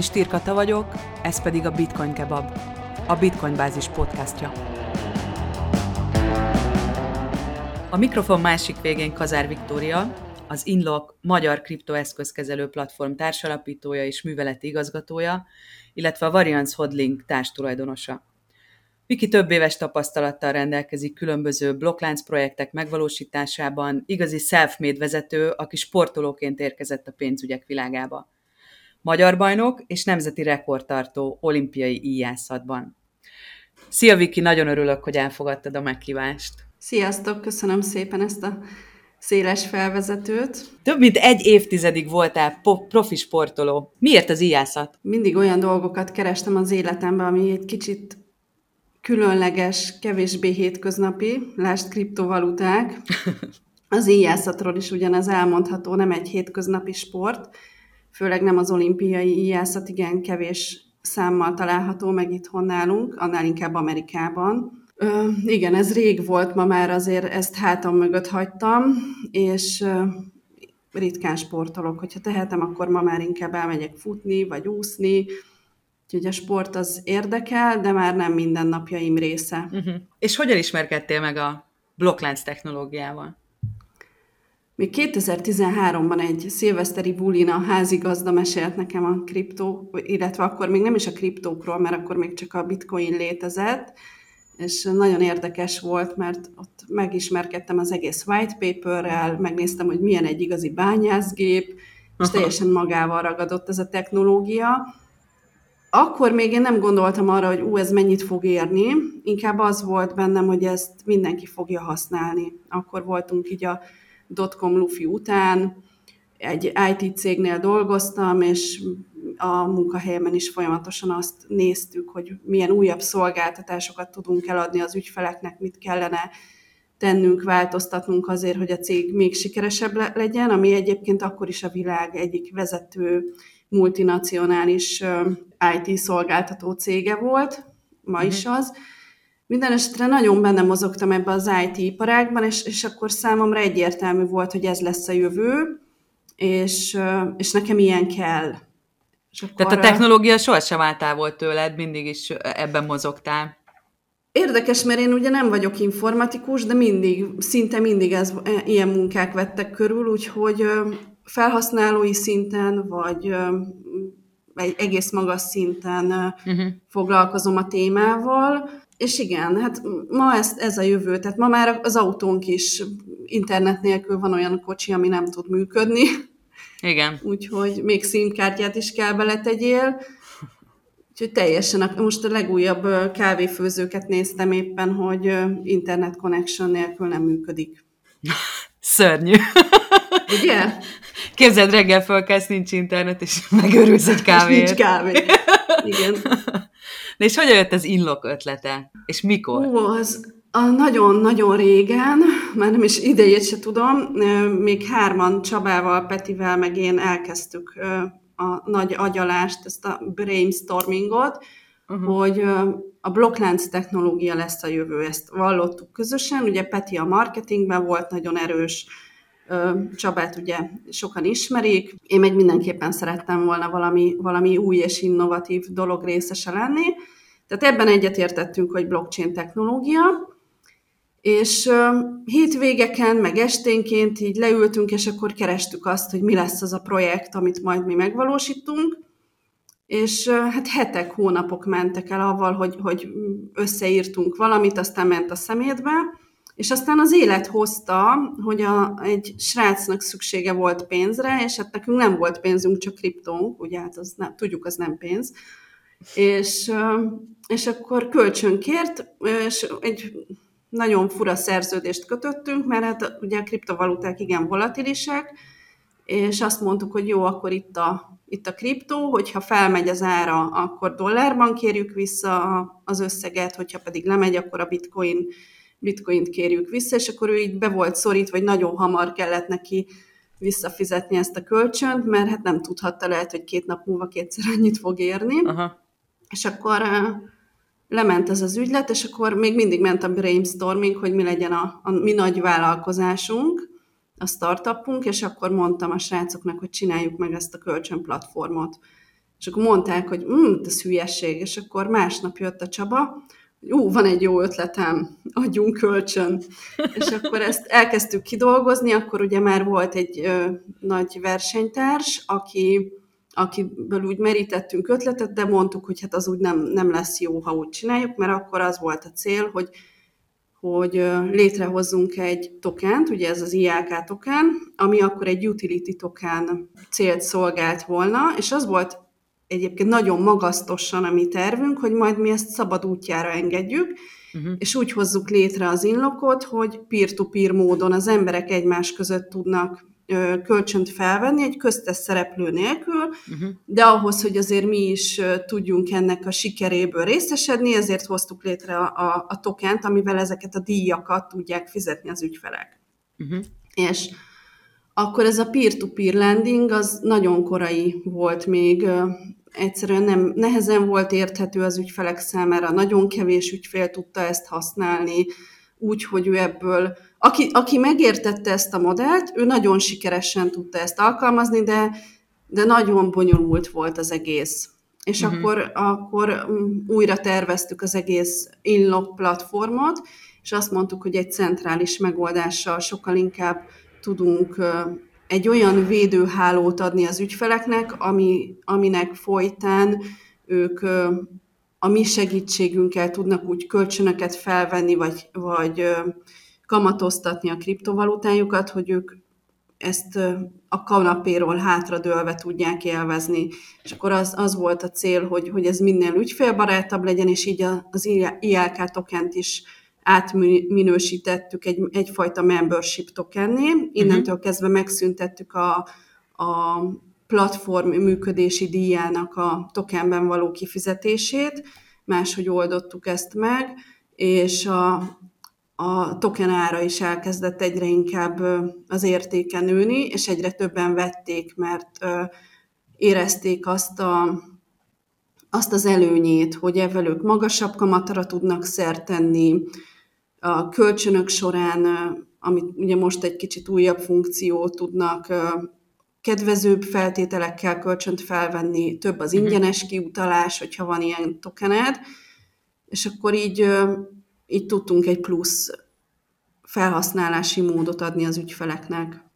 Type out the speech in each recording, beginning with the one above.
Én Stirkata vagyok, ez pedig a Bitcoin Kebab, a Bitcoin Bázis podcastja. A mikrofon másik végén Kazár Viktória, az Inlock magyar kriptoeszközkezelő platform társalapítója és műveleti igazgatója, illetve a Variance Hodling társtulajdonosa. Viki több éves tapasztalattal rendelkezik különböző blokklánc projektek megvalósításában, igazi self-made vezető, aki sportolóként érkezett a pénzügyek világába. Magyar bajnok és nemzeti rekordtartó olimpiai íjászatban. Szia Viki, nagyon örülök, hogy elfogadtad a meghívást. Sziasztok, köszönöm szépen ezt a széles felvezetőt. Több mint egy évtizedig voltál profi sportoló. Miért az íjászat? Mindig olyan dolgokat kerestem az életemben, ami egy kicsit különleges, kevésbé hétköznapi, lásd kriptovaluták. Az íjászatról is ugyanez elmondható, nem egy hétköznapi sport, főleg nem az olimpiai íjászat, igen kevés számmal található meg itthon nálunk, annál inkább Amerikában. Ö, igen, ez rég volt, ma már azért ezt hátam mögött hagytam, és ö, ritkán sportolok. Hogyha tehetem, akkor ma már inkább elmegyek futni, vagy úszni, Úgyhogy a sport az érdekel, de már nem minden napjaim része. Uh-huh. És hogyan ismerkedtél meg a blokklánc technológiával? Még 2013-ban egy szilveszteri bulin a házigazda mesélt nekem a kriptó, illetve akkor még nem is a kriptókról, mert akkor még csak a bitcoin létezett, és nagyon érdekes volt, mert ott megismerkedtem az egész white paperrel, megnéztem, hogy milyen egy igazi bányászgép, és teljesen magával ragadott ez a technológia, akkor még én nem gondoltam arra, hogy ú, ez mennyit fog érni, inkább az volt bennem, hogy ezt mindenki fogja használni. Akkor voltunk így a dotcom lufi után, egy IT cégnél dolgoztam, és a munkahelyemen is folyamatosan azt néztük, hogy milyen újabb szolgáltatásokat tudunk eladni az ügyfeleknek, mit kellene tennünk, változtatnunk azért, hogy a cég még sikeresebb legyen, ami egyébként akkor is a világ egyik vezető multinacionális IT szolgáltató cége volt, ma is mhm. az. Minden esetre nagyon benne mozogtam ebbe az IT iparágban, és, és akkor számomra egyértelmű volt, hogy ez lesz a jövő, és, és nekem ilyen kell. És akkor, Tehát a technológia sohasem állt volt tőled, mindig is ebben mozogtál. Érdekes, mert én ugye nem vagyok informatikus, de mindig, szinte mindig ez, ilyen munkák vettek körül, úgyhogy felhasználói szinten, vagy egy egész magas szinten uh-huh. foglalkozom a témával, és igen, hát ma ez, ez a jövő, tehát ma már az autónk is internet nélkül van olyan kocsi, ami nem tud működni. Igen. Úgyhogy még színkártyát is kell beletegyél. Úgyhogy teljesen, most a legújabb kávéfőzőket néztem éppen, hogy internet connection nélkül nem működik. Szörnyű. Ugye? Képzeld, reggel fölkelsz, nincs internet, és megörülsz egy kávét. És nincs kávé. Igen. De és hogyan jött az inlok ötlete? És mikor? Ó, az nagyon-nagyon régen, már nem is idejét se tudom, még hárman Csabával, Petivel, meg én elkezdtük a nagy agyalást, ezt a brainstormingot, uh-huh. hogy a blokklánc technológia lesz a jövő, ezt vallottuk közösen. Ugye Peti a marketingben volt nagyon erős, Csabát ugye sokan ismerik, én meg mindenképpen szerettem volna valami, valami új és innovatív dolog részese lenni. Tehát ebben egyetértettünk, hogy blockchain technológia, és hétvégeken, meg esténként így leültünk, és akkor kerestük azt, hogy mi lesz az a projekt, amit majd mi megvalósítunk, és hát hetek, hónapok mentek el avval, hogy, hogy összeírtunk valamit, aztán ment a szemétbe, és aztán az élet hozta, hogy a, egy srácnak szüksége volt pénzre, és hát nekünk nem volt pénzünk, csak kriptónk, ugye hát az nem, tudjuk, az nem pénz. És, és akkor kölcsönkért, és egy nagyon fura szerződést kötöttünk, mert hát ugye a kriptovaluták igen volatilisek, és azt mondtuk, hogy jó, akkor itt a, itt a kriptó, hogyha felmegy az ára, akkor dollárban kérjük vissza az összeget, hogyha pedig lemegy, akkor a bitcoin bitcoint kérjük vissza, és akkor ő így be volt szorít, vagy nagyon hamar kellett neki visszafizetni ezt a kölcsönt, mert hát nem tudhatta, lehet, hogy két nap múlva kétszer annyit fog érni. Aha. És akkor lement ez az ügylet, és akkor még mindig ment a brainstorming, hogy mi legyen a, a mi nagy vállalkozásunk, a startupunk, és akkor mondtam a srácoknak, hogy csináljuk meg ezt a kölcsön platformot. És akkor mondták, hogy hm, ez hülyeség, és akkor másnap jött a Csaba, ú, van egy jó ötletem, adjunk kölcsön. És akkor ezt elkezdtük kidolgozni, akkor ugye már volt egy ö, nagy versenytárs, aki, akiből úgy merítettünk ötletet, de mondtuk, hogy hát az úgy nem, nem lesz jó, ha úgy csináljuk, mert akkor az volt a cél, hogy hogy létrehozzunk egy tokent, ugye ez az IAK token, ami akkor egy utility token célt szolgált volna, és az volt egyébként nagyon magasztosan a mi tervünk, hogy majd mi ezt szabad útjára engedjük, uh-huh. és úgy hozzuk létre az inlokot, hogy peer-to-peer módon az emberek egymás között tudnak ö, kölcsönt felvenni egy köztes szereplő nélkül, uh-huh. de ahhoz, hogy azért mi is ö, tudjunk ennek a sikeréből részesedni, ezért hoztuk létre a, a, a tokent, amivel ezeket a díjakat tudják fizetni az ügyfelek. Uh-huh. És akkor ez a peer-to-peer lending az nagyon korai volt még, egyszerűen nem, nehezen volt érthető az ügyfelek számára, nagyon kevés ügyfél tudta ezt használni, úgy, hogy ő ebből, aki, aki megértette ezt a modellt, ő nagyon sikeresen tudta ezt alkalmazni, de, de nagyon bonyolult volt az egész. És uh-huh. akkor, akkor mm, újra terveztük az egész Inlock platformot, és azt mondtuk, hogy egy centrális megoldással sokkal inkább tudunk egy olyan védőhálót adni az ügyfeleknek, ami, aminek folytán ők a mi segítségünkkel tudnak úgy kölcsönöket felvenni, vagy, vagy kamatoztatni a kriptovalutájukat, hogy ők ezt a kanapéról hátradőlve tudják élvezni. És akkor az, az volt a cél, hogy, hogy ez minél ügyfélbarátabb legyen, és így az ILK tokent is átminősítettük egy, egyfajta membership tokenné, innentől uh-huh. kezdve megszüntettük a, a platform működési díjának a tokenben való kifizetését, máshogy oldottuk ezt meg, és a, a token ára is elkezdett egyre inkább az értéke nőni, és egyre többen vették, mert érezték azt a azt az előnyét, hogy ebből ők magasabb kamatra tudnak szert tenni, a kölcsönök során, amit ugye most egy kicsit újabb funkció tudnak kedvezőbb feltételekkel kölcsönt felvenni, több az mhm. ingyenes kiutalás, hogyha van ilyen tokened, és akkor így, így tudtunk egy plusz felhasználási módot adni az ügyfeleknek.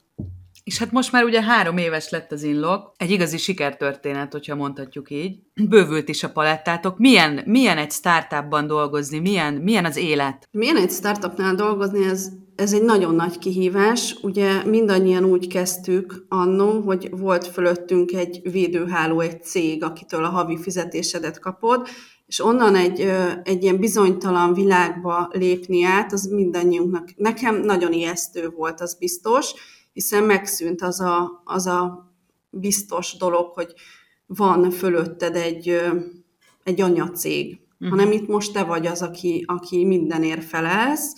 És hát most már ugye három éves lett az Inlock, egy igazi sikertörténet, hogyha mondhatjuk így. Bővült is a palettátok. Milyen, milyen egy startupban dolgozni? Milyen, milyen az élet? Milyen egy startupnál dolgozni? Ez, ez egy nagyon nagy kihívás. Ugye mindannyian úgy kezdtük annó, hogy volt fölöttünk egy védőháló, egy cég, akitől a havi fizetésedet kapod, és onnan egy, egy ilyen bizonytalan világba lépni át, az mindannyiunknak, nekem nagyon ijesztő volt, az biztos, hiszen megszűnt az a, az a biztos dolog, hogy van fölötted egy, egy anyacég, uh-huh. hanem itt most te vagy az, aki, aki mindenért felelsz,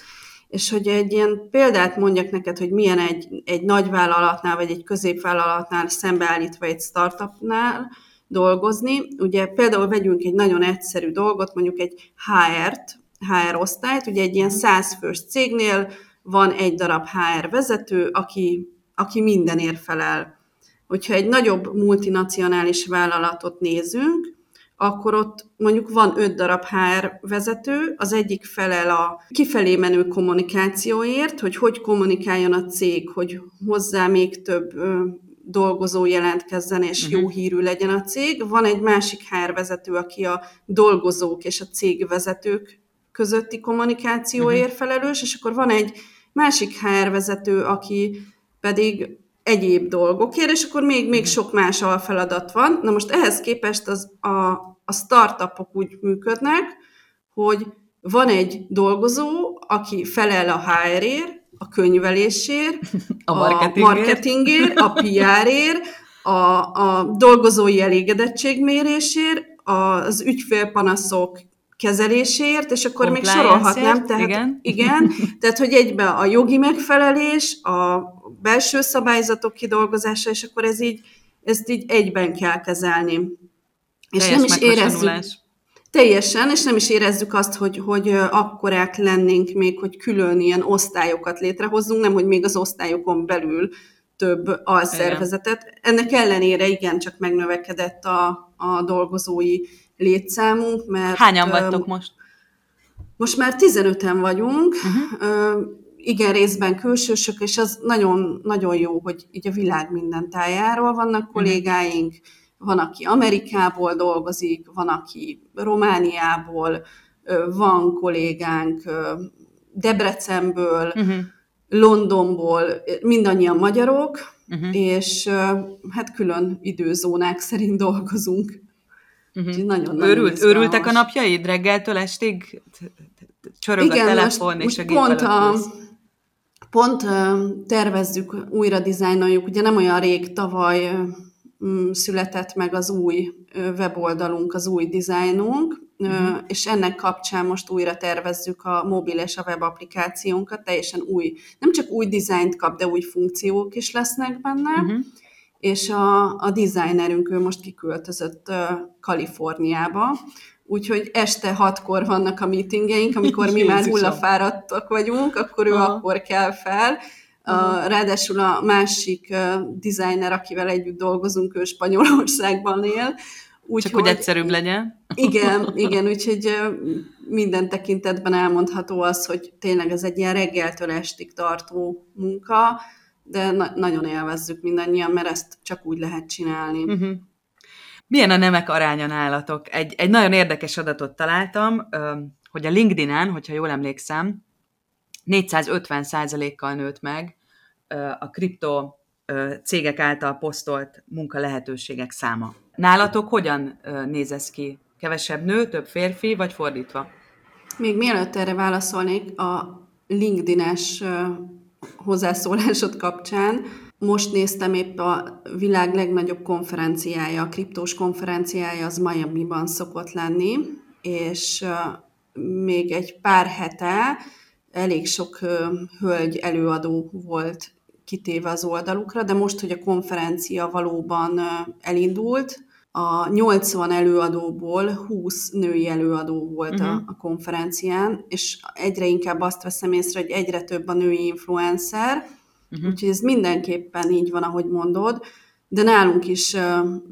és hogy egy ilyen példát mondjak neked, hogy milyen egy, egy nagy vállalatnál, vagy egy középvállalatnál szembeállítva egy startupnál dolgozni. Ugye például vegyünk egy nagyon egyszerű dolgot, mondjuk egy HR-t, HR osztályt, ugye egy ilyen százfős cégnél van egy darab HR vezető, aki, aki mindenért felel. Hogyha egy nagyobb multinacionális vállalatot nézünk, akkor ott mondjuk van öt darab HR vezető, az egyik felel a kifelé menő kommunikációért, hogy hogy kommunikáljon a cég, hogy hozzá még több dolgozó jelentkezzen, és uh-huh. jó hírű legyen a cég. Van egy másik HR vezető, aki a dolgozók és a cégvezetők közötti kommunikációért uh-huh. felelős, és akkor van egy másik HR vezető, aki pedig egyéb dolgokért, és akkor még, még sok más alfeladat van. Na most ehhez képest az, a, a startupok úgy működnek, hogy van egy dolgozó, aki felel a HR-ért, a könyvelésért, a marketingért, a, marketingért, a PR-ért, a, a dolgozói elégedettségmérésért, az ügyfélpanaszok kezelésért, és akkor még sorolhatnám. Tehát, igen. igen. Tehát, hogy egybe a jogi megfelelés, a belső szabályzatok kidolgozása, és akkor ez így, ezt így egyben kell kezelni. És Teljes nem is érezzük. Teljesen, és nem is érezzük azt, hogy, hogy akkorák lennénk még, hogy külön ilyen osztályokat létrehozzunk, nem, hogy még az osztályokon belül több alszervezetet. Igen. Ennek ellenére igen, csak megnövekedett a, a dolgozói létszámunk, mert... Hányan vagytok most? Most már 15-en vagyunk, uh-huh. igen, részben külsősök, és az nagyon, nagyon jó, hogy így a világ minden tájáról vannak mhm. kollégáink, van, aki Amerikából dolgozik, van, aki Romániából, van kollégánk Debrecenből, uh-huh. Londonból, mindannyian magyarok, uh-huh. és hát külön időzónák szerint dolgozunk. Uh-huh. Nagyon, nagyon Örült, örültek a napjaid reggeltől estig? Csörög Igen, a telefon most, és a pont, a, pont tervezzük, újra dizájnoljuk, ugye nem olyan rég tavaly született meg az új weboldalunk, az új dizájnunk, uh-huh. és ennek kapcsán most újra tervezzük a mobil és a web applikációnkat, teljesen új, nem csak új dizájnt kap, de új funkciók is lesznek benne, uh-huh. És a, a designerünk ő most kiköltözött Kaliforniába, úgyhogy este hatkor vannak a meetingeink, amikor mi már hullafáradtak vagyunk, akkor ő Aha. akkor kell fel, Uh, ráadásul a másik uh, designer, akivel együtt dolgozunk, ő Spanyolországban él, úgy, Csak hogy, hogy egyszerűbb legyen. Igen, igen, úgyhogy minden tekintetben elmondható az, hogy tényleg ez egy ilyen reggeltől estig tartó munka, de na- nagyon élvezzük mindannyian, mert ezt csak úgy lehet csinálni. Uh-huh. Milyen a nemek aránya nálatok? Egy, egy nagyon érdekes adatot találtam, hogy a LinkedIn-en, hogyha jól emlékszem, 450 kal nőtt meg a kripto cégek által posztolt munka lehetőségek száma. Nálatok hogyan néz ez ki? Kevesebb nő, több férfi, vagy fordítva? Még mielőtt erre válaszolnék, a LinkedIn-es hozzászólásod kapcsán, most néztem épp a világ legnagyobb konferenciája, a kriptós konferenciája, az Miami-ban szokott lenni, és még egy pár hete elég sok hölgy előadó volt kitéve az oldalukra, de most, hogy a konferencia valóban elindult, a 80 előadóból 20 női előadó volt uh-huh. a, mhm. a konferencián, és egyre inkább azt veszem észre, hogy egyre több a női influencer, uh-huh. úgyhogy ez mindenképpen így van, ahogy mondod, de nálunk is uh,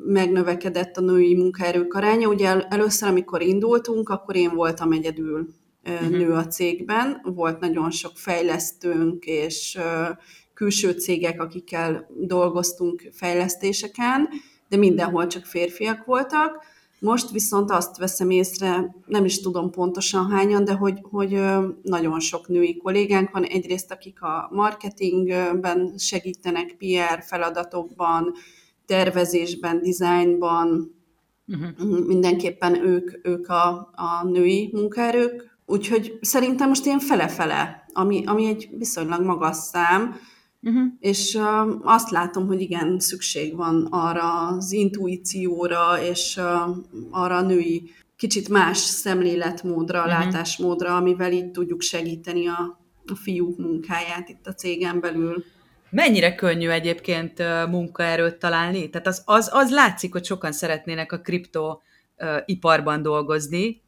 megnövekedett a női munkaerők aránya. Ugye először, amikor indultunk, akkor én voltam egyedül uh, nő a cégben, volt nagyon sok fejlesztőnk és uh, külső cégek, akikkel dolgoztunk fejlesztéseken, de mindenhol csak férfiak voltak. Most viszont azt veszem észre, nem is tudom pontosan hányan, de hogy, hogy nagyon sok női kollégánk van. Egyrészt, akik a marketingben segítenek, PR feladatokban, tervezésben, dizájnban, uh-huh. mindenképpen ők, ők a, a női munkaerők. Úgyhogy szerintem most ilyen fele-fele, ami, ami egy viszonylag magas szám, Uh-huh. És uh, azt látom, hogy igen, szükség van arra az intuícióra, és uh, arra a női kicsit más szemléletmódra, uh-huh. látásmódra, amivel így tudjuk segíteni a, a fiúk munkáját itt a cégen belül. Mennyire könnyű egyébként munkaerőt találni? Tehát az, az, az látszik, hogy sokan szeretnének a kripto uh, iparban dolgozni,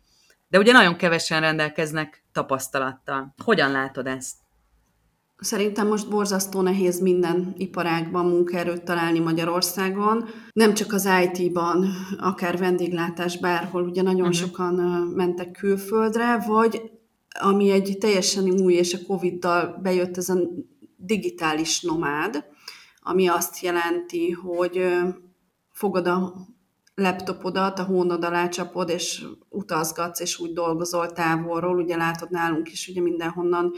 de ugye nagyon kevesen rendelkeznek tapasztalattal. Hogyan látod ezt? Szerintem most borzasztó nehéz minden iparágban munkaerőt találni Magyarországon. Nem csak az IT-ban, akár vendéglátás, bárhol, ugye nagyon uh-huh. sokan mentek külföldre, vagy ami egy teljesen új, és a Covid-dal bejött ez a digitális nomád, ami azt jelenti, hogy fogod a laptopodat, a hónod alá csapod, és utazgatsz, és úgy dolgozol távolról. Ugye látod nálunk is, ugye mindenhonnan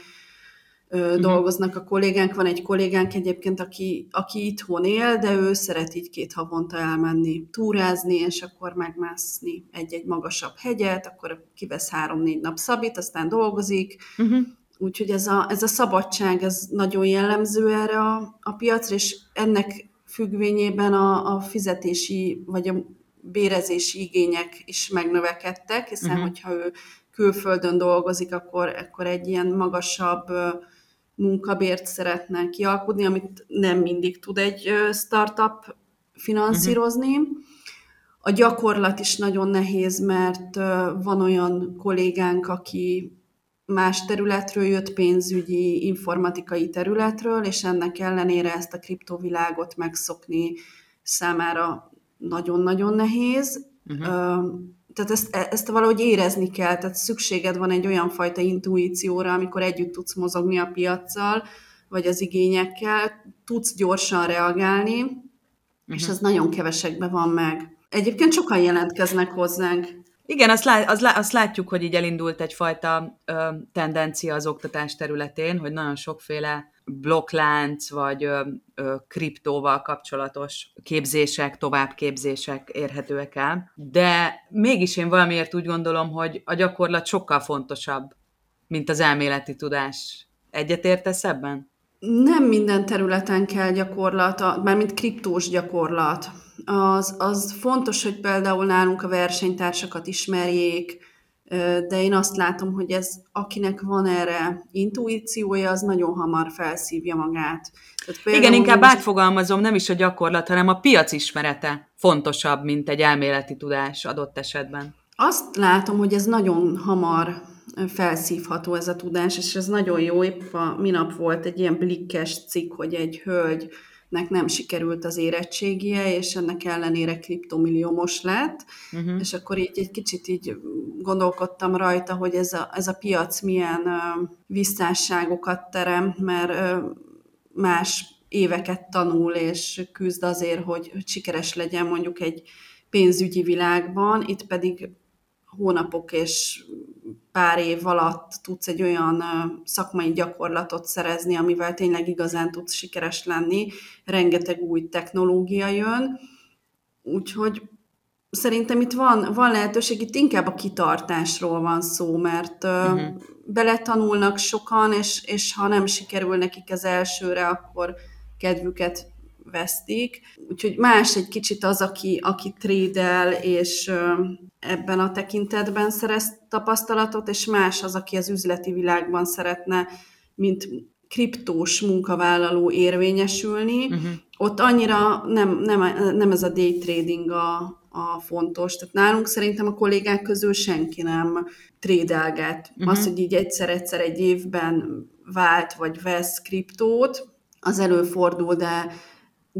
uh-huh. dolgoznak a kollégánk. Van egy kollégánk egyébként, aki, aki itthon él, de ő szeret így két havonta elmenni túrázni, és akkor megmászni egy-egy magasabb hegyet, akkor kivesz három-négy nap szabít, aztán dolgozik. Uh-huh. Úgyhogy ez a, ez a szabadság, ez nagyon jellemző erre a, a piacra, és ennek függvényében a, a fizetési vagy a bérezési igények is megnövekedtek, hiszen uh-huh. hogyha ő külföldön dolgozik, akkor, akkor egy ilyen magasabb munkabért szeretne kialkudni, amit nem mindig tud egy startup finanszírozni. Uh-huh. A gyakorlat is nagyon nehéz, mert van olyan kollégánk, aki más területről jött, pénzügyi, informatikai területről, és ennek ellenére ezt a kriptovilágot megszokni számára nagyon-nagyon nehéz, Uh-huh. Tehát ezt, e, ezt valahogy érezni kell, tehát szükséged van egy olyan fajta intuícióra, amikor együtt tudsz mozogni a piaccal, vagy az igényekkel, tudsz gyorsan reagálni, uh-huh. és ez nagyon kevesekben van meg. Egyébként sokan jelentkeznek hozzánk. Igen, azt, lát, azt, azt látjuk, hogy így elindult egyfajta ö, tendencia az oktatás területén, hogy nagyon sokféle blokklánc vagy ö, ö, kriptóval kapcsolatos képzések, továbbképzések érhetőek el. De mégis én valamiért úgy gondolom, hogy a gyakorlat sokkal fontosabb, mint az elméleti tudás. Egyetértesz ebben? Nem minden területen kell gyakorlat, mármint kriptós gyakorlat. Az, az fontos, hogy például nálunk a versenytársakat ismerjék, de én azt látom, hogy ez, akinek van erre intuíciója, az nagyon hamar felszívja magát. Tehát Igen, inkább most... átfogalmazom, nem is a gyakorlat, hanem a piac ismerete fontosabb, mint egy elméleti tudás adott esetben. Azt látom, hogy ez nagyon hamar felszívható ez a tudás, és ez nagyon jó. Épp a minap volt egy ilyen blikkes cikk, hogy egy hölgy nek nem sikerült az érettségie, és ennek ellenére kriptomilliómos lett, uh-huh. és akkor így egy kicsit így gondolkodtam rajta, hogy ez a, ez a piac milyen uh, visszásságokat terem, mert uh, más éveket tanul, és küzd azért, hogy sikeres legyen mondjuk egy pénzügyi világban, itt pedig hónapok és pár év alatt tudsz egy olyan szakmai gyakorlatot szerezni, amivel tényleg igazán tudsz sikeres lenni. Rengeteg új technológia jön, úgyhogy szerintem itt van, van lehetőség, itt inkább a kitartásról van szó, mert uh-huh. beletanulnak sokan, és, és ha nem sikerül nekik az elsőre, akkor kedvüket vesztik. Úgyhogy más egy kicsit az, aki, aki trédel, és ebben a tekintetben szerez tapasztalatot, és más az, aki az üzleti világban szeretne, mint kriptós munkavállaló érvényesülni. Uh-huh. Ott annyira nem, nem, nem ez a day trading a, a fontos. Tehát nálunk szerintem a kollégák közül senki nem trédelget. Uh-huh. Az, hogy így egyszer-egyszer egy évben vált vagy vesz kriptót, az előfordul, de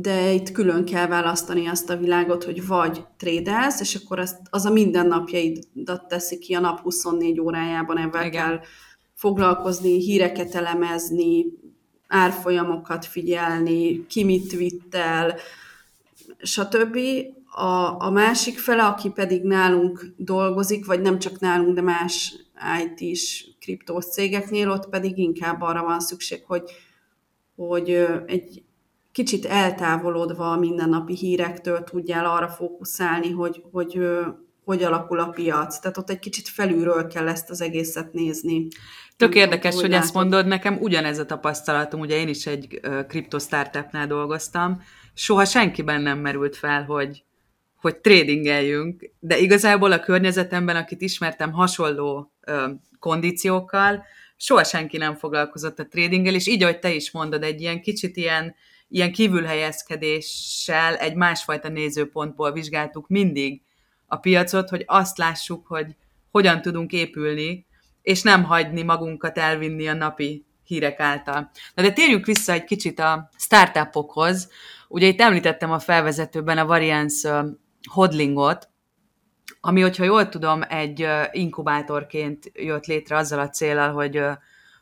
de itt külön kell választani azt a világot, hogy vagy trédelsz, és akkor azt, az a mindennapjaidat teszi ki a nap 24 órájában, ebben Igen. kell foglalkozni, híreket elemezni, árfolyamokat figyelni, ki mit vitt el, stb. A, a másik fele, aki pedig nálunk dolgozik, vagy nem csak nálunk, de más IT-s kriptós cégeknél, ott pedig inkább arra van szükség, hogy, hogy egy, kicsit eltávolodva a mindennapi hírektől tudjál arra fókuszálni, hogy, hogy hogy alakul a piac. Tehát ott egy kicsit felülről kell ezt az egészet nézni. Tök érdekes, hogy látod. ezt mondod, nekem ugyanez a tapasztalatom, ugye én is egy kripto startupnál dolgoztam, soha senkiben nem merült fel, hogy, hogy tradingeljünk, de igazából a környezetemben, akit ismertem hasonló ö, kondíciókkal, soha senki nem foglalkozott a tradinggel, és így, ahogy te is mondod, egy ilyen kicsit ilyen ilyen kívülhelyezkedéssel egy másfajta nézőpontból vizsgáltuk mindig a piacot, hogy azt lássuk, hogy hogyan tudunk épülni, és nem hagyni magunkat elvinni a napi hírek által. Na de térjünk vissza egy kicsit a startupokhoz. Ugye itt említettem a felvezetőben a Variance hodlingot, ami, hogyha jól tudom, egy inkubátorként jött létre azzal a célral, hogy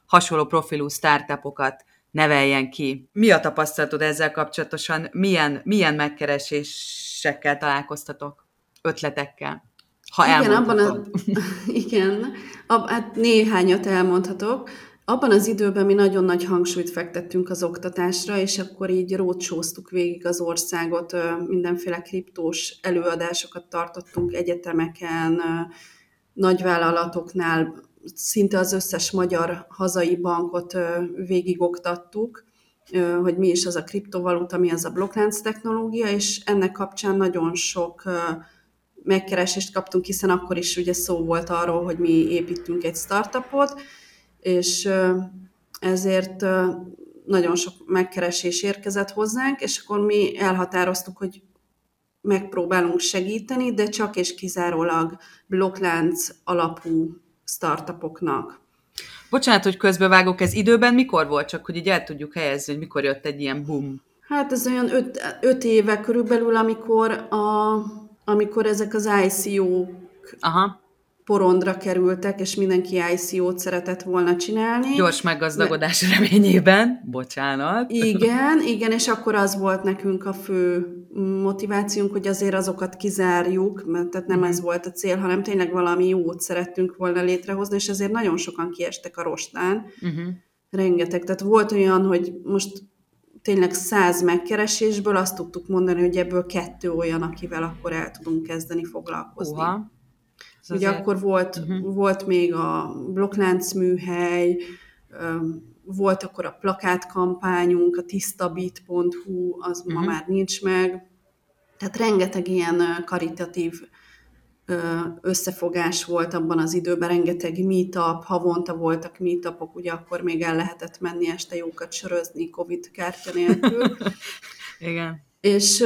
hasonló profilú startupokat neveljen ki. Mi a tapasztalatod ezzel kapcsolatosan? Milyen, milyen megkeresésekkel találkoztatok? Ötletekkel? Ha igen, abban a, igen, ab, hát néhányat elmondhatok. Abban az időben mi nagyon nagy hangsúlyt fektettünk az oktatásra, és akkor így rócsóztuk végig az országot, mindenféle kriptós előadásokat tartottunk egyetemeken, nagyvállalatoknál, szinte az összes magyar hazai bankot végigoktattuk, hogy mi is az a kriptovaluta, mi az a blokklánc technológia, és ennek kapcsán nagyon sok megkeresést kaptunk, hiszen akkor is ugye szó volt arról, hogy mi építünk egy startupot, és ezért nagyon sok megkeresés érkezett hozzánk, és akkor mi elhatároztuk, hogy megpróbálunk segíteni, de csak és kizárólag blokklánc alapú startupoknak. Bocsánat, hogy közbevágok, ez időben mikor volt? Csak hogy így el tudjuk helyezni, hogy mikor jött egy ilyen boom. Hát ez olyan öt, öt éve körülbelül, amikor a amikor ezek az ICO-k Aha porondra kerültek, és mindenki ICO-t szeretett volna csinálni. Gyors meggazdagodás de... reményében, bocsánat. Igen, igen, és akkor az volt nekünk a fő motivációnk, hogy azért azokat kizárjuk, mert tehát nem mm. ez volt a cél, hanem tényleg valami jót szerettünk volna létrehozni, és ezért nagyon sokan kiestek a rostán. Uh-huh. Rengeteg. Tehát volt olyan, hogy most tényleg száz megkeresésből azt tudtuk mondani, hogy ebből kettő olyan, akivel akkor el tudunk kezdeni foglalkozni. Uha. Ez Ugye azért... akkor volt, uh-huh. volt még a blokklánc műhely, volt akkor a plakátkampányunk, a tisztabit.hu, az uh-huh. ma mhm. már nincs meg. Tehát rengeteg ilyen karitatív összefogás volt abban az időben, rengeteg meetup, havonta voltak meetupok, ugye akkor még el lehetett menni este jókat sörözni Covid kártya nélkül. Igen. És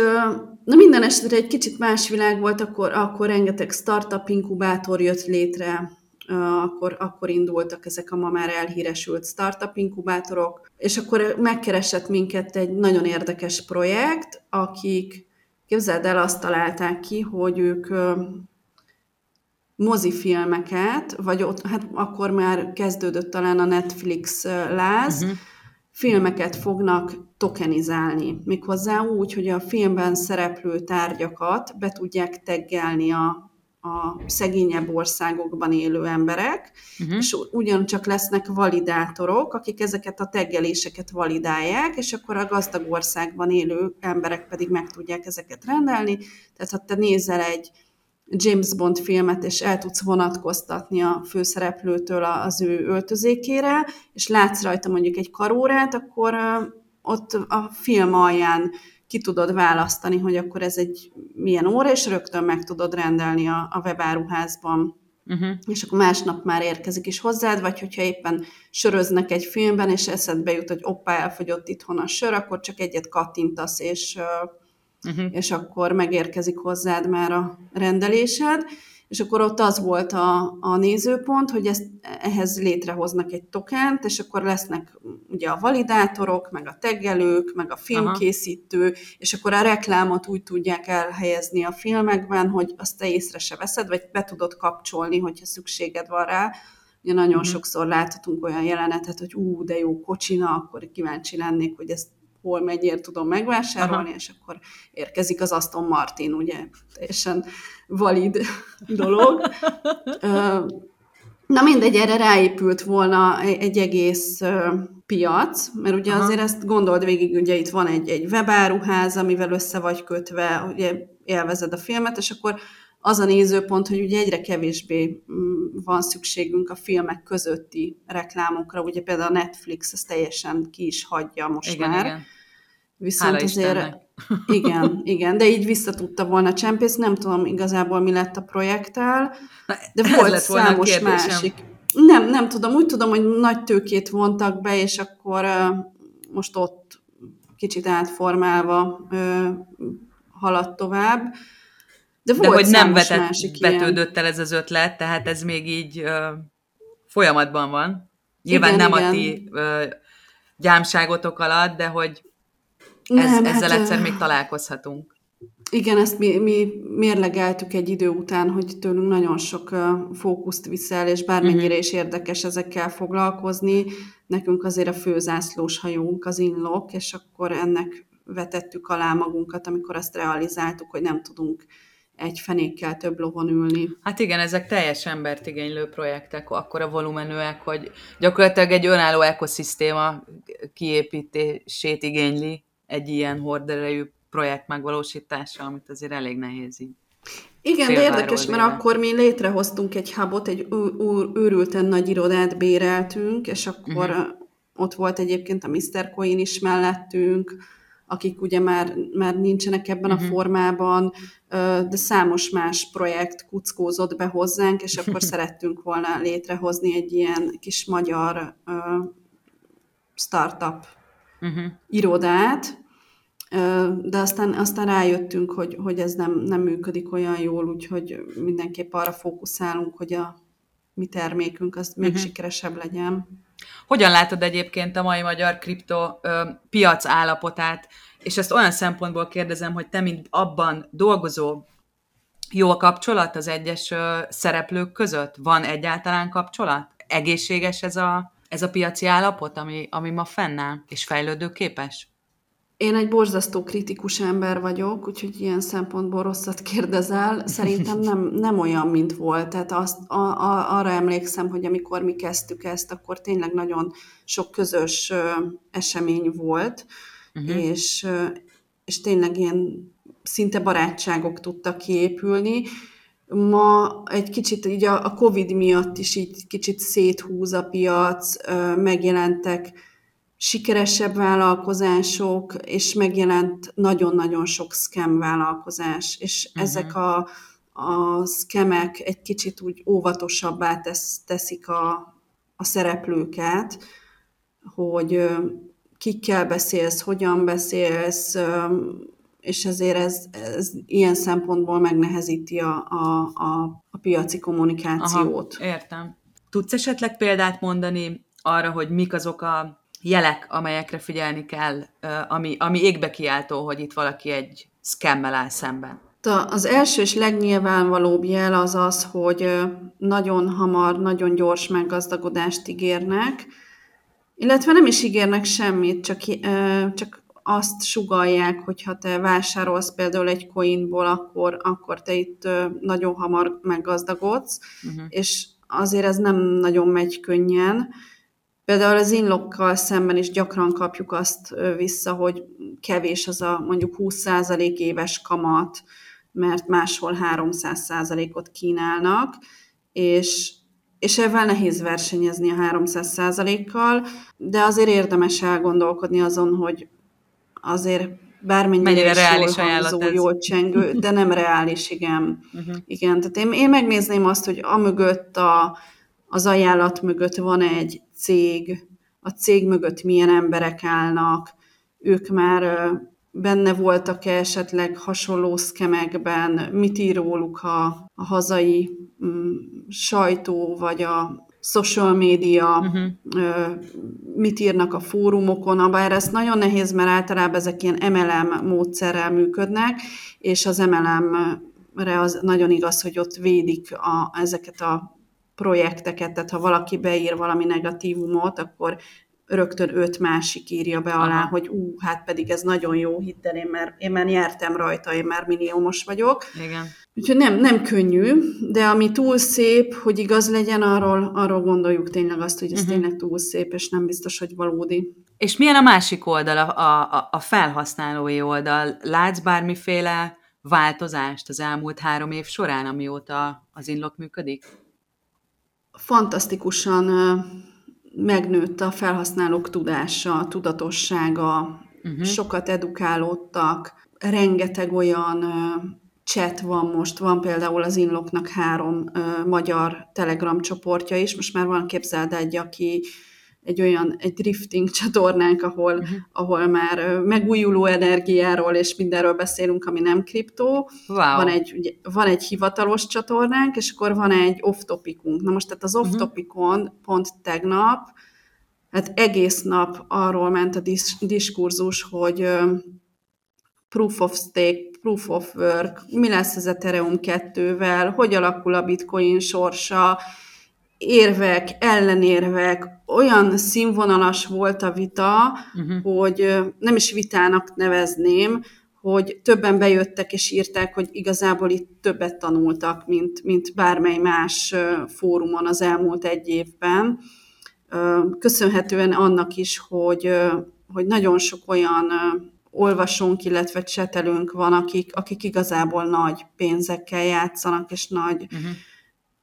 na minden esetre egy kicsit más világ volt, akkor, akkor rengeteg startup inkubátor jött létre, akkor, akkor indultak ezek a ma már elhíresült startup inkubátorok, és akkor megkeresett minket egy nagyon érdekes projekt, akik, képzeld el, azt találták ki, hogy ők mozifilmeket, vagy ott, hát akkor már kezdődött talán a Netflix láz, uh-huh filmeket fognak tokenizálni. Méghozzá úgy, hogy a filmben szereplő tárgyakat be tudják teggelni a, a szegényebb országokban élő emberek, uh-huh. és ugyancsak lesznek validátorok, akik ezeket a teggeléseket validálják, és akkor a gazdag országban élő emberek pedig meg tudják ezeket rendelni. Tehát ha te nézel egy James Bond filmet, és el tudsz vonatkoztatni a főszereplőtől az ő öltözékére, és látsz rajta mondjuk egy karórát, akkor ott a film alján ki tudod választani, hogy akkor ez egy milyen óra, és rögtön meg tudod rendelni a, a webáruházban. Uh-huh. És akkor másnap már érkezik is hozzád, vagy hogyha éppen söröznek egy filmben, és eszedbe jut, hogy oppá, elfogyott itthon a sör, akkor csak egyet kattintasz, és uh-huh. és akkor megérkezik hozzád már a rendelésed, és akkor ott az volt a, a nézőpont, hogy ezt, ehhez létrehoznak egy tokent, és akkor lesznek ugye a validátorok, meg a teggelők, meg a filmkészítő, Aha. és akkor a reklámot úgy tudják elhelyezni a filmekben, hogy azt te észre se veszed, vagy be tudod kapcsolni, hogyha szükséged van rá. Ugye nagyon uh-huh. sokszor láthatunk olyan jelenetet, hogy ú, de jó kocsina, akkor kíváncsi lennék, hogy ezt hol mennyiért tudom megvásárolni, Aha. és akkor érkezik az Aston Martin, ugye, teljesen valid dolog. Na mindegy, erre ráépült volna egy egész piac, mert ugye Aha. azért ezt gondold végig, ugye itt van egy, egy webáruház, amivel össze vagy kötve, ugye élvezed a filmet, és akkor az a nézőpont, hogy ugye egyre kevésbé mm, van szükségünk a filmek közötti reklámokra, ugye például a Netflix ezt teljesen ki is hagyja most igen, már. Igen. Viszont Hála azért, Istennek. igen, igen, de így vissza tudta volna csempész, nem tudom igazából mi lett a projekttel, de Ez volt számos másik. Nem, nem tudom, úgy tudom, hogy nagy tőkét vontak be, és akkor uh, most ott kicsit átformálva uh, haladt tovább. De, volt De hogy nem vetett, vetődött el ez az ötlet, tehát ez még így uh, folyamatban van. Nyilván igen, nem igen. a ti uh, gyámságotok alatt, de hogy ez, nem, ezzel hát, egyszer még találkozhatunk. Igen, ezt mi, mi mérlegeltük egy idő után, hogy tőlünk nagyon sok fókuszt viszel, és bármennyire uh-huh. is érdekes ezekkel foglalkozni, nekünk azért a főzászlós hajónk az inlok, és akkor ennek vetettük alá magunkat, amikor ezt realizáltuk, hogy nem tudunk egy fenékkel több lovon ülni. Hát igen, ezek teljes embert igénylő projektek, akkor a volumenűek, hogy gyakorlatilag egy önálló ekoszisztéma kiépítését igényli egy ilyen horderejű projekt megvalósítása, amit azért elég nehéz így. Igen, de érdekes, mert akkor mi létrehoztunk egy hubot, egy őrülten nagy irodát béreltünk, és akkor uh-huh. ott volt egyébként a Mr. Coin is mellettünk, akik ugye már, már nincsenek ebben uh-huh. a mhm. formában, de számos más projekt kuckózott be hozzánk, és akkor szerettünk volna létrehozni egy ilyen kis magyar startup uh-huh. irodát, de aztán, aztán rájöttünk, hogy, hogy ez nem, nem működik olyan jól, úgyhogy mindenképp arra fókuszálunk, hogy a mi termékünk az még uh-huh. sikeresebb legyen. Hogyan látod egyébként a mai magyar kripto ö, piac állapotát, és ezt olyan szempontból kérdezem, hogy te, mint abban dolgozó Jó a kapcsolat az egyes szereplők között? Van egyáltalán kapcsolat? Egészséges ez a, ez a piaci állapot, ami, ami ma fennáll, és fejlődőképes? Én egy borzasztó kritikus ember vagyok, úgyhogy ilyen szempontból rosszat kérdezel. Szerintem nem, nem olyan, mint volt. Tehát azt, a, a, arra emlékszem, hogy amikor mi kezdtük ezt, akkor tényleg nagyon sok közös ö, esemény volt, uh-huh. és, ö, és tényleg ilyen szinte barátságok tudtak kiépülni. Ma egy kicsit így a, a Covid miatt is így kicsit széthúz a piac, ö, megjelentek sikeresebb vállalkozások, és megjelent nagyon-nagyon sok scam vállalkozás, és uh-huh. ezek a, a skemek egy kicsit úgy óvatosabbá tesz, teszik a, a szereplőket, hogy kikkel beszélsz, hogyan beszélsz, és ezért ez, ez ilyen szempontból megnehezíti a, a, a, a piaci kommunikációt. Aha, értem. Tudsz esetleg példát mondani arra, hogy mik azok a jelek, amelyekre figyelni kell, ami, ami égbe kiáltó, hogy itt valaki egy szkemmel áll szemben? Az első és legnyilvánvalóbb jel az az, hogy nagyon hamar, nagyon gyors meggazdagodást ígérnek, illetve nem is ígérnek semmit, csak, csak azt sugalják, hogy ha te vásárolsz például egy coinból, akkor, akkor te itt nagyon hamar meggazdagodsz, uh-huh. és azért ez nem nagyon megy könnyen. Például az inlokkal szemben is gyakran kapjuk azt vissza, hogy kevés az a mondjuk 20% éves kamat, mert máshol 300%-ot kínálnak, és, és ebben nehéz versenyezni a 300%-kal, de azért érdemes elgondolkodni azon, hogy azért bármennyire Mennyire reális ajánlat ez. jól csengő, de nem reális, igen. Uh-huh. igen tehát én, én megnézném azt, hogy amögött a, az ajánlat mögött van egy cég, a cég mögött milyen emberek állnak, ők már benne voltak-e esetleg hasonló szkemekben, mit ír róluk a, a hazai mm, sajtó, vagy a social media, uh-huh. mit írnak a fórumokon, bár ez nagyon nehéz, mert általában ezek ilyen MLM módszerrel működnek, és az MLM-re az nagyon igaz, hogy ott védik a, ezeket a projekteket, tehát ha valaki beír valami negatívumot, akkor rögtön öt másik írja be alá, Aha. hogy ú, hát pedig ez nagyon jó, hidd el, én már, én már nyertem rajta, én már milliómos vagyok. Igen. Úgyhogy nem, nem könnyű, de ami túl szép, hogy igaz legyen, arról, arról gondoljuk tényleg azt, hogy ez uh-huh. tényleg túl szép, és nem biztos, hogy valódi. És milyen a másik oldal, a, a, a felhasználói oldal? Látsz bármiféle változást az elmúlt három év során, amióta az Inlock működik? Fantasztikusan megnőtt a felhasználók tudása, tudatossága, uh-huh. sokat edukálódtak, rengeteg olyan chat van most, van például az Inloknak három magyar Telegram csoportja is, most már van képzeld egy, aki egy olyan, egy drifting csatornánk, ahol, uh-huh. ahol már megújuló energiáról és mindenről beszélünk, ami nem kriptó. Wow. Van, egy, ugye, van egy hivatalos csatornánk, és akkor van egy off-topicunk. Na most tehát az mhm. off-topicon uh-huh. pont tegnap, hát egész nap arról ment a dis- diskurzus, hogy proof of stake, proof of work, mi lesz az Ethereum 2-vel, hogy alakul a bitcoin sorsa, érvek, ellenérvek, olyan színvonalas volt a vita, uh-huh. hogy nem is vitának nevezném, hogy többen bejöttek és írták, hogy igazából itt többet tanultak, mint, mint bármely más fórumon az elmúlt egy évben. Köszönhetően annak is, hogy, hogy nagyon sok olyan olvasónk, illetve csetelünk van, akik, akik igazából nagy pénzekkel játszanak, és nagy uh-huh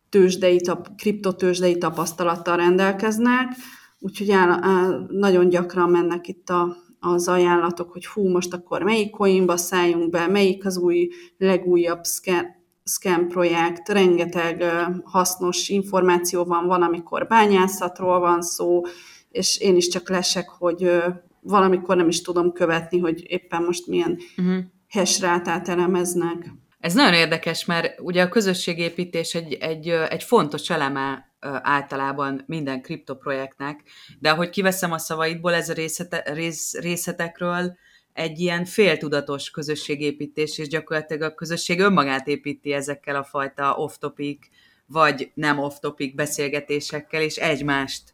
tőzsdei, kriptotőzsdei tapasztalattal rendelkeznek, úgyhogy áll, áll, nagyon gyakran mennek itt a, az ajánlatok, hogy hú, most akkor melyik coinba szálljunk be, melyik az új, legújabb scam, scam projekt, rengeteg hasznos információ van, van, amikor bányászatról van szó, és én is csak lesek, hogy valamikor nem is tudom követni, hogy éppen most milyen uh-huh. hash elemeznek. Ez nagyon érdekes, mert ugye a közösségépítés egy, egy, egy fontos eleme általában minden kriptoprojektnek, de ahogy kiveszem a szavaidból, ez a részete, rész, részletekről, egy ilyen féltudatos közösségépítés, és gyakorlatilag a közösség önmagát építi ezekkel a fajta off-topic, vagy nem off-topic beszélgetésekkel, és egymást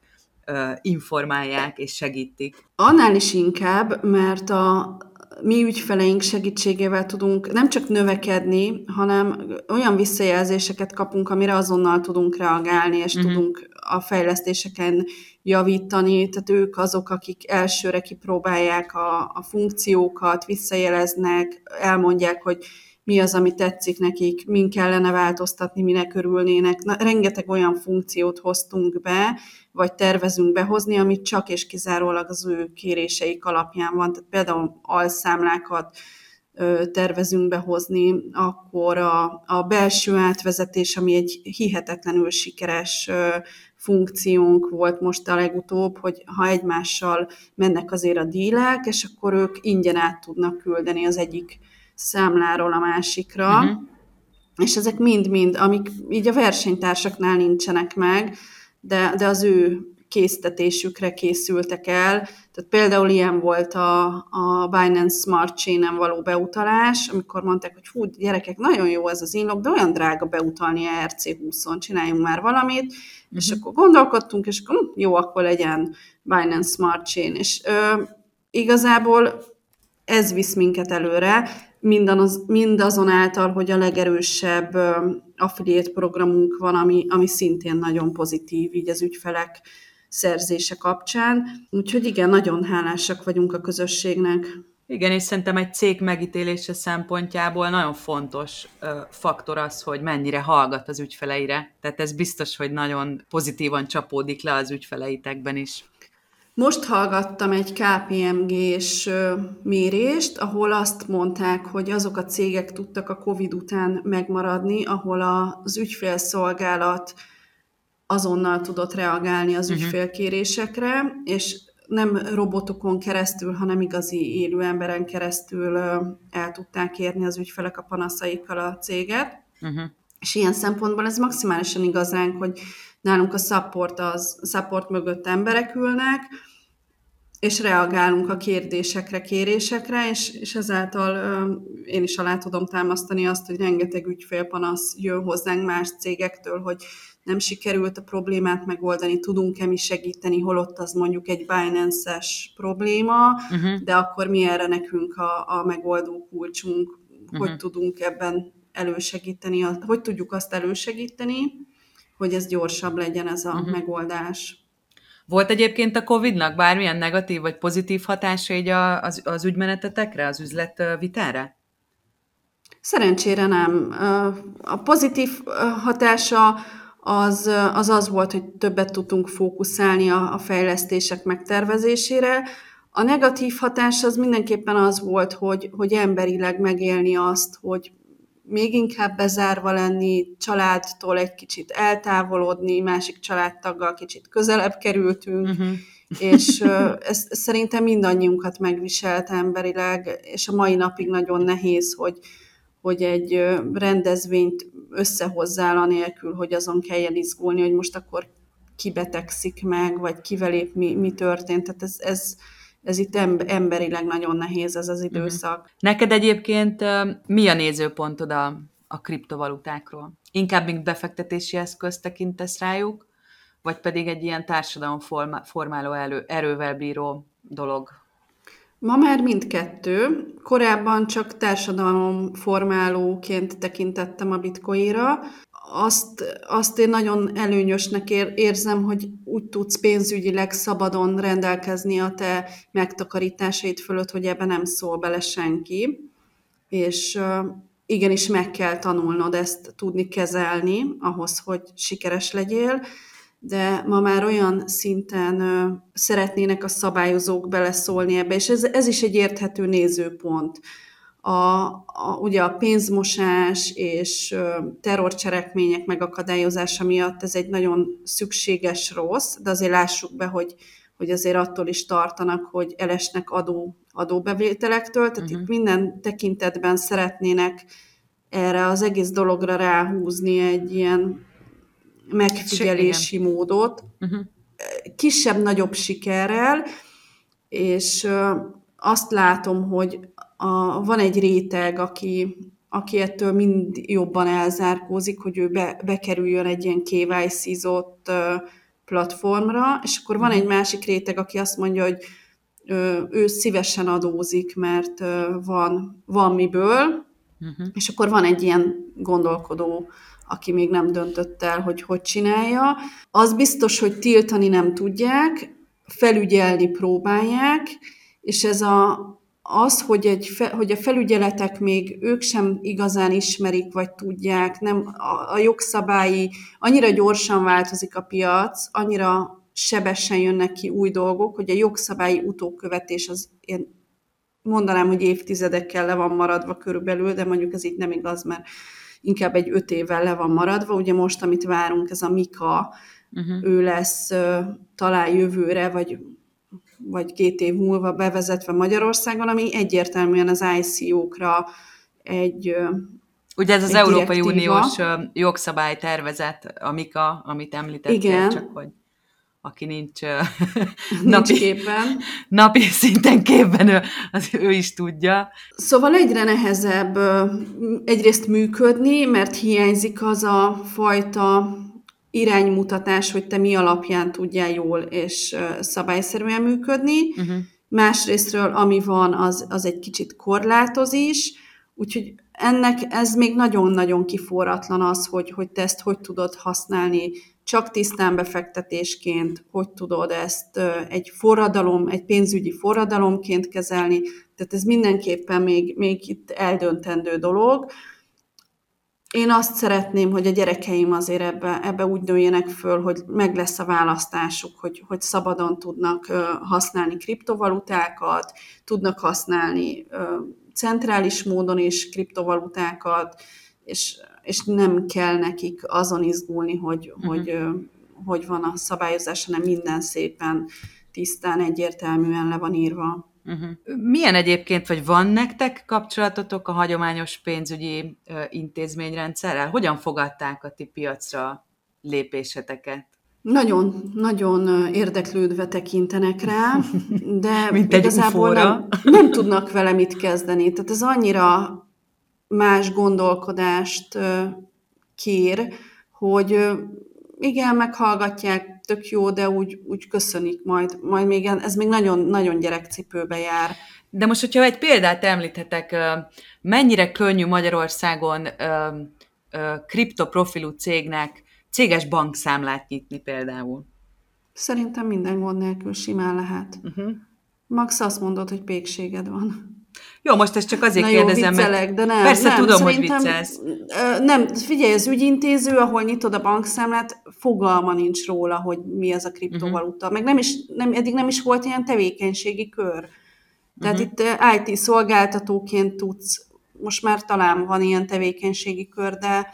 informálják és segítik. Annál is inkább, mert a mi ügyfeleink segítségével tudunk nem csak növekedni, hanem olyan visszajelzéseket kapunk, amire azonnal tudunk reagálni, és uh-huh. tudunk a fejlesztéseken javítani. Tehát ők azok, akik elsőre kipróbálják a, a funkciókat, visszajeleznek, elmondják, hogy mi az, ami tetszik nekik, min kellene változtatni, minek örülnének. Na, rengeteg olyan funkciót hoztunk be, vagy tervezünk behozni, amit csak és kizárólag az ő kéréseik alapján van. Tehát például alszámlákat tervezünk behozni, akkor a, a belső átvezetés, ami egy hihetetlenül sikeres funkciónk volt most a legutóbb, hogy ha egymással mennek azért a dílek, és akkor ők ingyen át tudnak küldeni az egyik számláról a másikra, uh-huh. és ezek mind-mind, amik így a versenytársaknál nincsenek meg, de, de az ő késztetésükre készültek el. Tehát például ilyen volt a, a Binance Smart Chain-en való beutalás, amikor mondták, hogy hú, gyerekek, nagyon jó ez az inlog, de olyan drága beutalni a RC20-on, csináljunk már valamit, uh-huh. és mhm. akkor gondolkodtunk, és akkor hm, jó, akkor legyen Binance Smart Chain. És ö, igazából ez visz minket előre, mindaz, mindazonáltal, hogy a legerősebb affiliate programunk van, ami, ami szintén nagyon pozitív, így az ügyfelek szerzése kapcsán. Úgyhogy igen, nagyon hálásak vagyunk a közösségnek. Igen, és szerintem egy cég megítélése szempontjából nagyon fontos ö, faktor az, hogy mennyire hallgat az ügyfeleire. Tehát ez biztos, hogy nagyon pozitívan csapódik le az ügyfeleitekben is. Most hallgattam egy KPMG-s mérést, ahol azt mondták, hogy azok a cégek tudtak a COVID után megmaradni, ahol az ügyfélszolgálat azonnal tudott reagálni az uh-huh. ügyfélkérésekre, és nem robotokon keresztül, hanem igazi élő emberen keresztül el tudták érni az ügyfelek a panaszaikkal a céget. Uh-huh. És ilyen szempontból ez maximálisan igaz ránk, hogy nálunk a support, az, support mögött emberek ülnek, és reagálunk a kérdésekre, kérésekre, és, és ezáltal ö, én is alá tudom támasztani azt, hogy rengeteg ügyfélpanasz jön hozzánk más cégektől, hogy nem sikerült a problémát megoldani, tudunk-e mi segíteni, holott az mondjuk egy Binance-es probléma, uh-huh. de akkor mi erre nekünk a, a megoldó kulcsunk, uh-huh. hogy tudunk ebben elősegíteni, hogy tudjuk azt elősegíteni, hogy ez gyorsabb legyen ez a uh-huh. megoldás. Volt egyébként a COVID-nak bármilyen negatív vagy pozitív hatása így az, az ügymenetetekre, az üzletvitára? Szerencsére nem. A pozitív hatása az, az az volt, hogy többet tudtunk fókuszálni a, a fejlesztések megtervezésére. A negatív hatás az mindenképpen az volt, hogy, hogy emberileg megélni azt, hogy még inkább bezárva lenni, családtól egy kicsit eltávolodni, másik családtaggal kicsit közelebb kerültünk, uh-huh. és ez szerintem mindannyiunkat megviselt emberileg, és a mai napig nagyon nehéz, hogy, hogy egy rendezvényt összehozzál anélkül, hogy azon kelljen izgulni, hogy most akkor kibetegszik meg, vagy kivel épp mi, mi történt. Tehát ez, ez, ez itt emberileg nagyon nehéz ez az mhm. időszak. Neked egyébként mi a nézőpontod a, a kriptovalutákról? Inkább mint befektetési eszköz tekintesz rájuk, vagy pedig egy ilyen társadalom formáló elő, erővel bíró dolog? Ma már mindkettő. Korábban csak társadalom formálóként tekintettem a bitcoinra, azt, azt én nagyon előnyösnek ér, érzem, hogy úgy tudsz pénzügyileg szabadon rendelkezni a te megtakarításaid fölött, hogy ebben nem szól bele senki. És igenis meg kell tanulnod ezt tudni kezelni ahhoz, hogy sikeres legyél, de ma már olyan szinten szeretnének a szabályozók beleszólni ebbe, és ez, ez is egy érthető nézőpont a, a, ugye a pénzmosás és terrorcselekmények megakadályozása miatt ez egy nagyon szükséges rossz, de azért lássuk be, hogy, hogy azért attól is tartanak, hogy elesnek adó, adóbevételektől, tehát uh-huh. itt minden tekintetben szeretnének erre az egész dologra ráhúzni egy ilyen megfigyelési Igen. módot, uh-huh. kisebb-nagyobb sikerrel, és azt látom, hogy a, van egy réteg, aki, aki ettől mind jobban elzárkózik, hogy ő be, bekerüljön egy ilyen KYC-zott platformra, és akkor van egy másik réteg, aki azt mondja, hogy ő szívesen adózik, mert van, van miből, uh-huh. és akkor van egy ilyen gondolkodó, aki még nem döntött el, hogy hogy csinálja. Az biztos, hogy tiltani nem tudják, felügyelni próbálják, és ez a, az, hogy, egy fe, hogy a felügyeletek még ők sem igazán ismerik, vagy tudják, nem a, a jogszabályi, annyira gyorsan változik a piac, annyira sebesen jönnek ki új dolgok, hogy a jogszabályi utókövetés az én mondanám, hogy évtizedekkel le van maradva körülbelül, de mondjuk ez itt nem igaz, mert inkább egy öt évvel le van maradva. Ugye most, amit várunk, ez a Mika, uh-huh. ő lesz talán jövőre, vagy vagy két év múlva bevezetve Magyarországon, ami egyértelműen az ICO-kra egy Ugye ez az Európai Uniós jogszabálytervezet, Amika, amit említettél, Igen. csak hogy aki nincs, nincs napi, képen. napi szinten képben, ő, az ő is tudja. Szóval egyre nehezebb egyrészt működni, mert hiányzik az a fajta iránymutatás, hogy te mi alapján tudjál jól és szabályszerűen működni. Uh-huh. Másrésztről, ami van, az, az egy kicsit korlátoz is, úgyhogy ennek ez még nagyon-nagyon kiforratlan az, hogy, hogy te ezt hogy tudod használni csak tisztán befektetésként, hogy tudod ezt egy forradalom, egy pénzügyi forradalomként kezelni, tehát ez mindenképpen még, még itt eldöntendő dolog. Én azt szeretném, hogy a gyerekeim azért ebbe, ebbe úgy nőjenek föl, hogy meg lesz a választásuk, hogy, hogy szabadon tudnak használni kriptovalutákat, tudnak használni centrális módon is kriptovalutákat, és, és nem kell nekik azon izgulni, hogy, uh-huh. hogy, hogy van a szabályozás, hanem minden szépen tisztán, egyértelműen le van írva. Uh-huh. Milyen egyébként, vagy van nektek kapcsolatotok a hagyományos pénzügyi uh, intézményrendszerrel? Hogyan fogadták a ti piacra lépéseteket? Nagyon, nagyon érdeklődve tekintenek rá, de Mint igazából nem, nem tudnak vele mit kezdeni. Tehát ez annyira más gondolkodást kér, hogy igen, meghallgatják, tök jó, de úgy, úgy köszönik majd, majd még ez még nagyon, nagyon gyerekcipőbe jár. De most, hogyha egy példát említhetek, mennyire könnyű Magyarországon kriptoprofilú cégnek céges bankszámlát nyitni például? Szerintem minden gond nélkül simán lehet. Uh-huh. Max azt mondod, hogy pékséged van. Jó, most ezt csak azért Na kérdezem, viccelek, mert de nem, persze nem, tudom, hogy viccelsz. Nem, figyelj, az ügyintéző, ahol nyitod a bankszámlát, fogalma nincs róla, hogy mi az a kriptovaluta. Uh-huh. Meg nem is, nem, eddig nem is volt ilyen tevékenységi kör. Tehát uh-huh. itt IT szolgáltatóként tudsz, most már talán van ilyen tevékenységi kör, de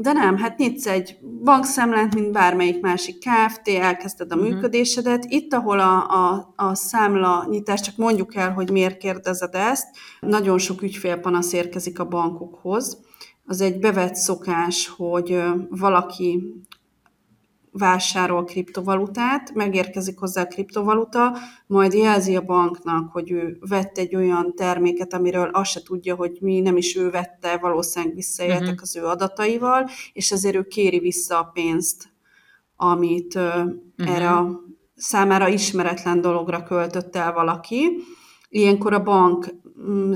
de nem, hát nyitsz egy bankszámlát, mint bármelyik másik KFT, elkezded a uh-huh. működésedet. Itt, ahol a, a, a számla nyitás, csak mondjuk el, hogy miért kérdezed ezt, nagyon sok ügyfélpanasz érkezik a bankokhoz. Az egy bevett szokás, hogy valaki vásárol kriptovalutát, megérkezik hozzá a kriptovaluta, majd jelzi a banknak, hogy ő vett egy olyan terméket, amiről azt se tudja, hogy mi nem is ő vette, valószínűleg visszaéltek uh-huh. az ő adataival, és ezért ő kéri vissza a pénzt, amit uh-huh. erre a számára ismeretlen dologra költött el valaki. Ilyenkor a bank mm,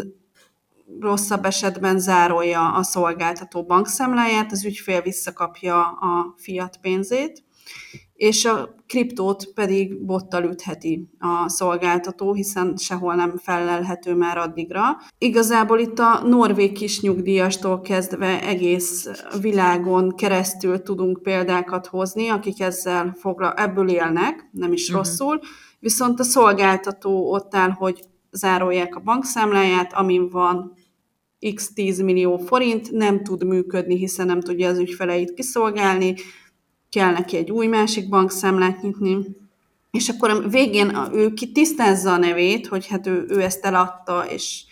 rosszabb esetben zárolja a szolgáltató bankszámláját, az ügyfél visszakapja a fiat pénzét, és a kriptót pedig bottal ütheti a szolgáltató, hiszen sehol nem felelhető már addigra. Igazából itt a norvég kis nyugdíjastól kezdve egész világon keresztül tudunk példákat hozni, akik ezzel fogla, ebből élnek, nem is uh-huh. rosszul, viszont a szolgáltató ott áll, hogy zárolják a bankszámláját, amin van x 10 millió forint, nem tud működni, hiszen nem tudja az ügyfeleit kiszolgálni, kell neki egy új másik bankszámlát nyitni, és akkor a végén ő tisztázza a nevét, hogy hát ő, ő ezt eladta, és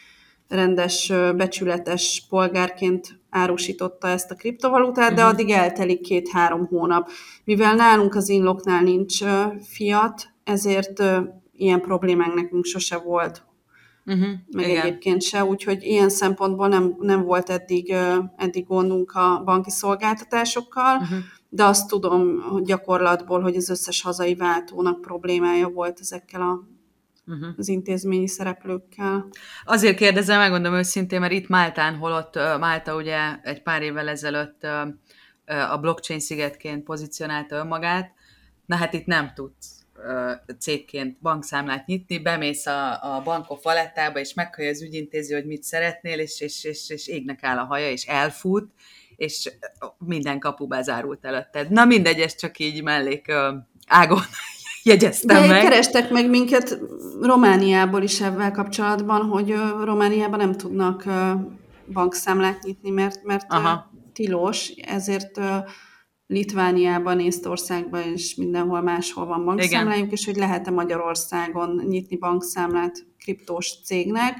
rendes, becsületes polgárként árusította ezt a kriptovalutát, de mhm. addig eltelik két-három hónap. Mivel nálunk az inloknál nincs fiat, ezért ilyen problémánk nekünk sose volt. Uh-huh, meg igen. egyébként se, úgyhogy ilyen szempontból nem, nem volt eddig, eddig gondunk a banki szolgáltatásokkal, Uh-huh. De azt tudom hogy gyakorlatból, hogy az összes hazai váltónak problémája volt ezekkel a, Uh-huh. az intézményi szereplőkkel. Azért kérdezem, megmondom őszintén, mert itt Máltán, holott Málta ugye egy pár évvel ezelőtt a blockchain szigetként pozícionálta önmagát, na hát itt nem tudsz cégként bankszámlát nyitni, bemész a, a bankok valettába, és meghallja az ügyintéző, hogy mit szeretnél, és, és, és, és égnek áll a haja, és elfut, és minden kapu bezárult előtted. Na mindegy, ez csak így mellék ágon jegyeztem De meg. kerestek meg minket Romániából is ebben kapcsolatban, hogy Romániában nem tudnak bankszámlát nyitni, mert, mert Aha. tilos, ezért Litvániában, Észtországban és mindenhol máshol van bankszámlájuk, és hogy lehet-e Magyarországon nyitni bankszámlát kriptós cégnek.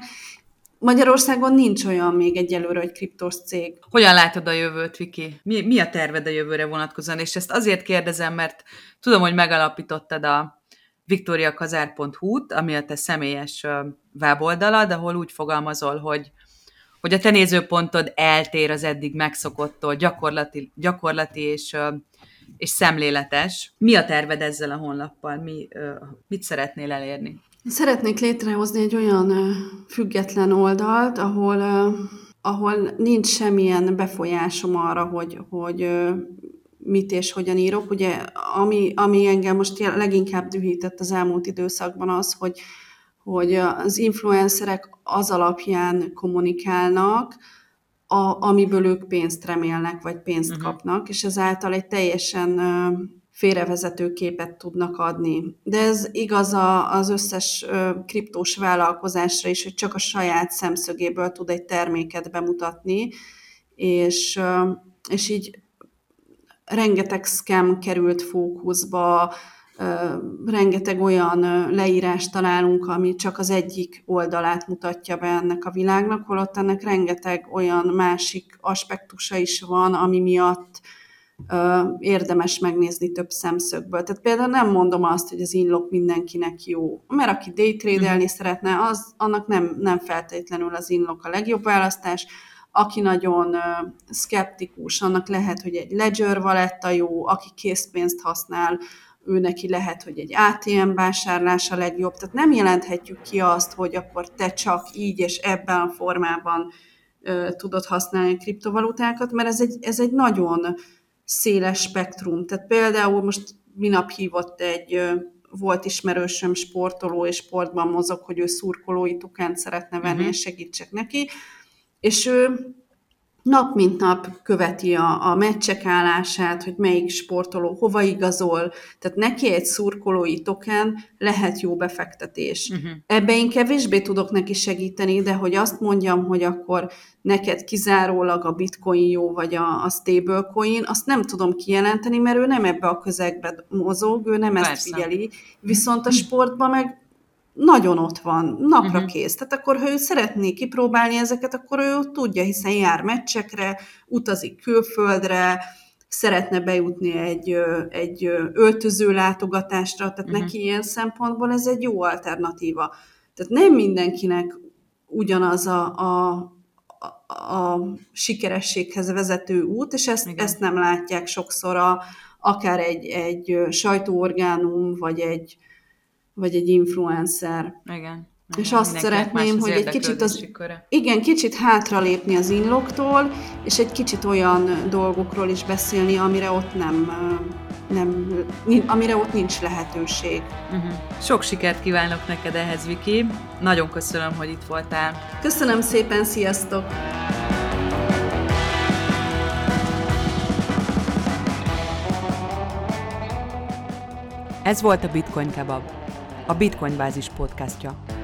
Magyarországon nincs olyan még egyelőre, hogy kriptós cég. Hogyan látod a jövőt, Viki? Mi, mi a terved a jövőre vonatkozóan? És ezt azért kérdezem, mert tudom, hogy megalapítottad a victoriakazár.hu-t, ami a te személyes weboldalad, ahol úgy fogalmazol, hogy hogy a te nézőpontod eltér az eddig megszokottól, gyakorlati, gyakorlati és, és szemléletes. Mi a terved ezzel a honlappal? Mi, mit szeretnél elérni? Szeretnék létrehozni egy olyan független oldalt, ahol, ahol nincs semmilyen befolyásom arra, hogy, hogy mit és hogyan írok. Ugye, ami, ami engem most leginkább dühített az elmúlt időszakban az, hogy, hogy az influencerek az alapján kommunikálnak, a, amiből ők pénzt remélnek, vagy pénzt uh-huh. kapnak, és ezáltal egy teljesen félrevezető képet tudnak adni. De ez igaz az összes kriptós vállalkozásra is, hogy csak a saját szemszögéből tud egy terméket bemutatni, és, és így rengeteg scam került fókuszba, rengeteg olyan ö, leírást találunk, ami csak az egyik oldalát mutatja be ennek a világnak, holott ennek rengeteg olyan másik aspektusa is van, ami miatt érdemes megnézni több szemszögből. Tehát például nem mondom azt, hogy az inlok mindenkinek jó, mert aki daytradelni szeretne, az, annak nem, nem feltétlenül az inlok a legjobb választás, aki nagyon ö, szkeptikus, annak lehet, hogy egy Ledger valetta jó, aki készpénzt használ, ő neki lehet, hogy egy ATM a legjobb. Tehát nem jelenthetjük ki azt, hogy akkor te csak így és ebben a formában ö, tudod használni a kriptovalutákat, mert ez egy, ez egy nagyon széles spektrum. Tehát például most minap hívott egy volt ismerősöm sportoló és sportban mozog, hogy ő szurkolói tukánt szeretne venni, Mhm. és segítsek neki, és ő nap mint nap követi a, a meccsek állását, hogy melyik sportoló hova igazol, tehát neki egy szurkolói token lehet jó befektetés. Uh-huh. Ebbe én kevésbé tudok neki segíteni, de hogy azt mondjam, hogy akkor neked kizárólag a bitcoin jó, vagy a, a stablecoin, azt nem tudom kijelenteni, mert ő nem ebbe a közegbe mozog, ő nem ezt Persze. figyeli. Viszont a sportban meg nagyon ott van, napra Mhm. kész. Tehát akkor, ha ő szeretné kipróbálni ezeket, akkor ő tudja, hiszen jár meccsekre, utazik külföldre, szeretne bejutni egy, egy öltöző látogatásra, tehát Mhm. neki ilyen szempontból ez egy jó alternatíva. Tehát nem mindenkinek ugyanaz a, a, a, a sikerességhez vezető út, és ezt, Igen. ezt nem látják sokszor a, akár egy, egy sajtóorgánum, vagy egy, vagy egy influencer. Igen. És azt szeretném, hogy egy kicsit az- köre. Igen, kicsit hátralépni az inloktól, és egy kicsit olyan dolgokról is beszélni, amire ott nem, nem amire ott nincs lehetőség. Uh-huh. Sok sikert kívánok neked ehhez, Viki. Nagyon köszönöm, hogy itt voltál. Köszönöm szépen, sziasztok! Ez volt a Bitcoin Kebab, a Bitcoin Bázis podcastja.